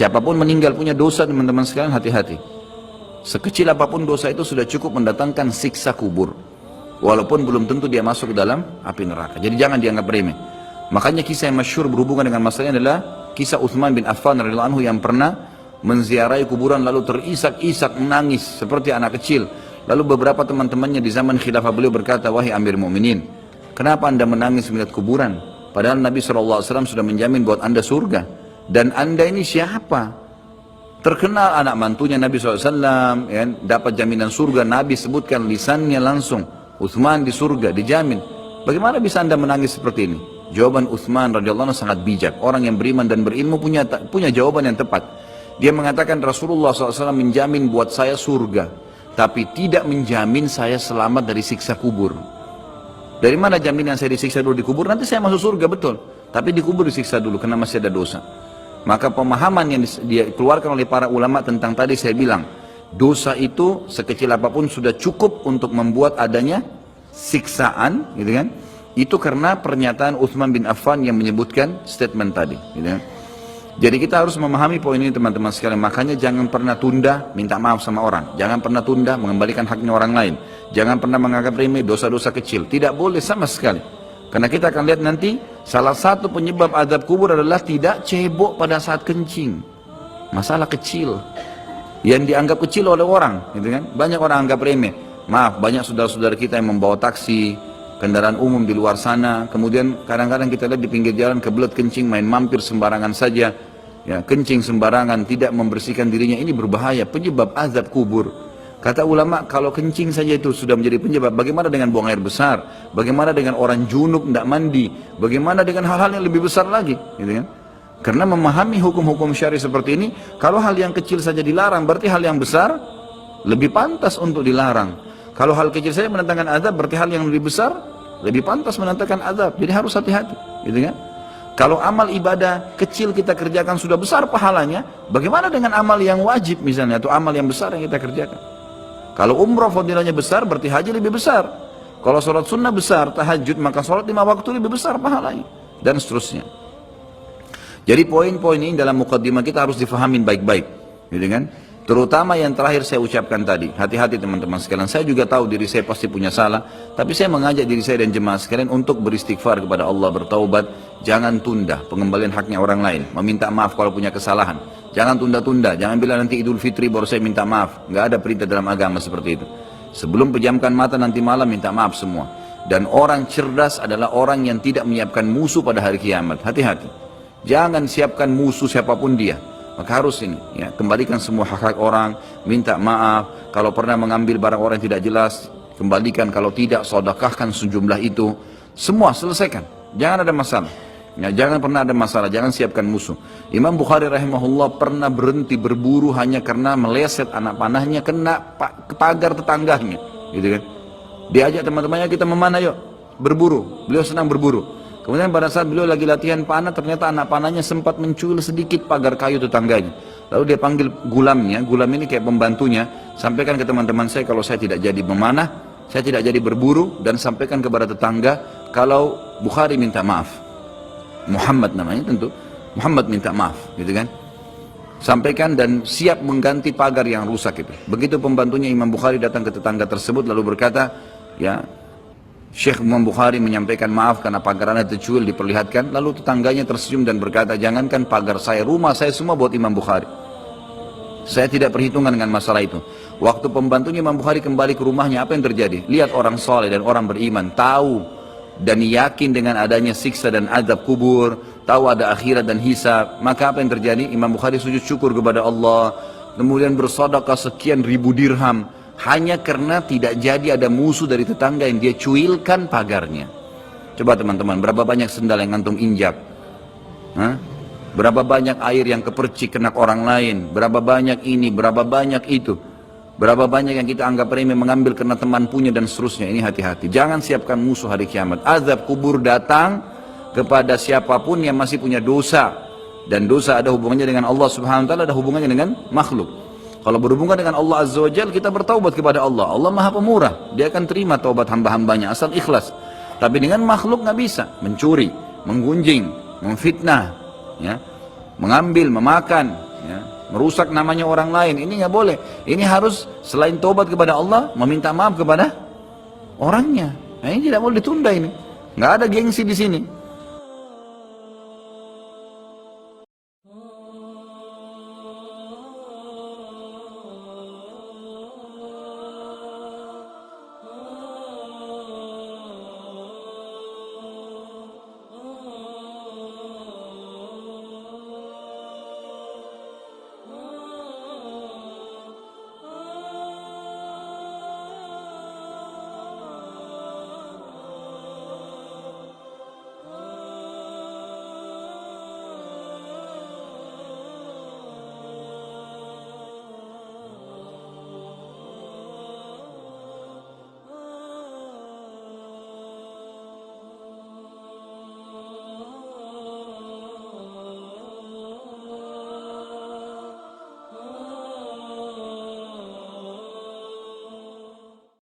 Siapa pun meninggal punya dosa teman-teman sekalian hati-hati. Sekecil apa pun dosa itu sudah cukup mendatangkan siksa kubur. Walaupun belum tentu dia masuk ke dalam api neraka. Jadi jangan dianggap remeh. Makanya kisah yang masyhur berhubungan dengan masalah ini adalah kisah Uthman bin Affan radhiyallahu anhu yang pernah menziarahi kuburan lalu terisak-isak menangis seperti anak kecil. Lalu beberapa teman-temannya di zaman khilafah beliau berkata, wahai Amir Mu'minin, kenapa anda menangis melihat kuburan? Padahal Nabi SAW sudah menjamin buat anda surga. Dan anda ini siapa? Terkenal anak mantunya Nabi SAW, ya, dapat jaminan surga. Nabi sebutkan lisannya langsung. Uthman di surga, dijamin. Bagaimana bisa anda menangis seperti ini? Jawaban Uthman radhiyallahu sangat bijak. Orang yang beriman dan berilmu punya punya jawaban yang tepat. Dia mengatakan Rasulullah SAW menjamin buat saya surga, tapi tidak menjamin saya selamat dari siksa kubur. Dari mana jaminan saya disiksa dulu di kubur? Nanti saya masuk surga betul, tapi di kubur disiksa dulu karena masih ada dosa. Maka pemahaman yang dia keluarkan oleh para ulama tentang tadi saya bilang, dosa itu sekecil apa pun sudah cukup untuk membuat adanya siksaan, gitu kan? Itu karena pernyataan Uthman bin Affan yang menyebutkan statement tadi, gitu kan? Jadi kita harus memahami poin ini teman-teman sekalian. Makanya jangan pernah tunda minta maaf sama orang. Jangan pernah tunda mengembalikan haknya orang lain. Jangan pernah menganggap remeh dosa-dosa kecil. Tidak boleh sama sekali. Karena kita akan lihat nanti salah satu penyebab adab kubur adalah tidak cebok pada saat kencing. Masalah kecil. Yang dianggap kecil oleh orang. Gitu kan? Banyak orang anggap remeh. Maaf, banyak saudara-saudara kita yang membawa taksi, kendaraan umum di luar sana. Kemudian kadang-kadang kita lihat di pinggir jalan kebelet kencing, main mampir sembarangan saja ya kencing sembarangan tidak membersihkan dirinya ini berbahaya penyebab azab kubur kata ulama kalau kencing saja itu sudah menjadi penyebab bagaimana dengan buang air besar? Bagaimana dengan orang junub tidak mandi? Bagaimana dengan hal-hal yang lebih besar lagi? Gitu kan? Karena memahami hukum-hukum syari seperti ini kalau hal yang kecil saja dilarang berarti hal yang besar lebih pantas untuk dilarang. Kalau hal kecil saja menentangkan azab berarti hal yang lebih besar lebih pantas menentangkan azab. Jadi harus hati-hati gitu kan? Kalau amal ibadah kecil kita kerjakan sudah besar pahalanya, bagaimana dengan amal yang wajib misalnya atau amal yang besar yang kita kerjakan? Kalau umroh fadilahnya besar berarti haji lebih besar. Kalau sholat sunnah besar, tahajud, maka sholat lima waktu lebih besar pahalanya. Dan seterusnya. Jadi poin-poin ini dalam mukaddimah kita harus difahamin baik-baik. Gitu kan? Terutama yang terakhir saya ucapkan tadi, hati-hati teman-teman sekalian. Saya juga tahu diri saya pasti punya salah, tapi saya mengajak diri saya dan jemaah sekalian untuk beristighfar kepada Allah, bertaubat. Jangan tunda pengembalian haknya orang lain, meminta maaf kalau punya kesalahan. Jangan tunda-tunda, jangan bilang nanti Idul Fitri baru saya minta maaf. Nggak ada perintah dalam agama seperti itu. Sebelum pejamkan mata nanti malam minta maaf semua. Dan orang cerdas adalah orang yang tidak menyiapkan musuh pada hari kiamat. Hati-hati. Jangan siapkan musuh siapa pun dia. Maka harus ini, ya, kembalikan semua hak-hak orang, minta maaf, kalau pernah mengambil barang orang yang tidak jelas, kembalikan, kalau tidak, sodakahkan sejumlah itu, semua selesaikan, jangan ada masalah. Ya, jangan pernah ada masalah, jangan siapkan musuh. Imam Bukhari rahimahullah pernah berhenti berburu hanya karena meleset anak panahnya kena pagar tetangganya, gitu kan. Diajak teman-temannya kita memanah yuk, berburu. Beliau senang berburu. Kemudian pada saat beliau lagi latihan panah, ternyata anak panahnya sempat mencuil sedikit pagar kayu tetangganya. Lalu dia panggil gulamnya, gulam ini kayak pembantunya, sampaikan ke teman-teman saya kalau saya tidak jadi memanah, saya tidak jadi berburu, dan sampaikan kepada tetangga kalau Bukhari minta maaf. Muhammad namanya tentu, Muhammad minta maaf, gitu kan. Sampaikan dan siap mengganti pagar yang rusak itu. Begitu pembantunya Imam Bukhari datang ke tetangga tersebut lalu berkata, ya Syekh Imam Bukhari menyampaikan maaf karena pagar anda tercuil diperlihatkan. Lalu tetangganya tersenyum dan berkata, jangankan pagar saya, rumah saya semua buat Imam Bukhari. Saya tidak perhitungan dengan masalah itu. Waktu pembantunya Imam Bukhari kembali ke rumahnya, apa yang terjadi? Lihat orang soleh dan orang beriman, tahu dan yakin dengan adanya siksa dan adab kubur, tahu ada akhirat dan hisab. Maka apa yang terjadi? Imam Bukhari sujud syukur kepada Allah, kemudian bersodakah sekian ribu dirham, hanya karena tidak jadi ada musuh dari tetangga yang dia cuilkan pagarnya. Coba teman-teman, berapa banyak sendal yang ngantung injak? Hah? Berapa banyak air yang kepercik kena orang lain? Berapa banyak ini, berapa banyak itu? Berapa banyak yang kita anggap remeh mengambil karena teman punya dan seterusnya. Ini hati-hati. Jangan siapkan musuh hari kiamat. Azab kubur datang kepada siapa pun yang masih punya dosa. Dan dosa ada hubungannya dengan Allah subhanahu wa ta'ala, ada hubungannya dengan makhluk. Kalau berhubungan dengan Allah Azza wa Jal, kita bertaubat kepada Allah. Allah maha pemurah. Dia akan terima taubat hamba-hambanya asal ikhlas. Tapi dengan makhluk nggak bisa. Mencuri, menggunjing, memfitnah, ya, mengambil, memakan. ya, merusak namanya orang lain. Ini nggak boleh. Ini harus selain tobat kepada Allah, meminta maaf kepada orangnya. Nah, ini tidak boleh ditunda ini. Nggak ada gengsi di sini.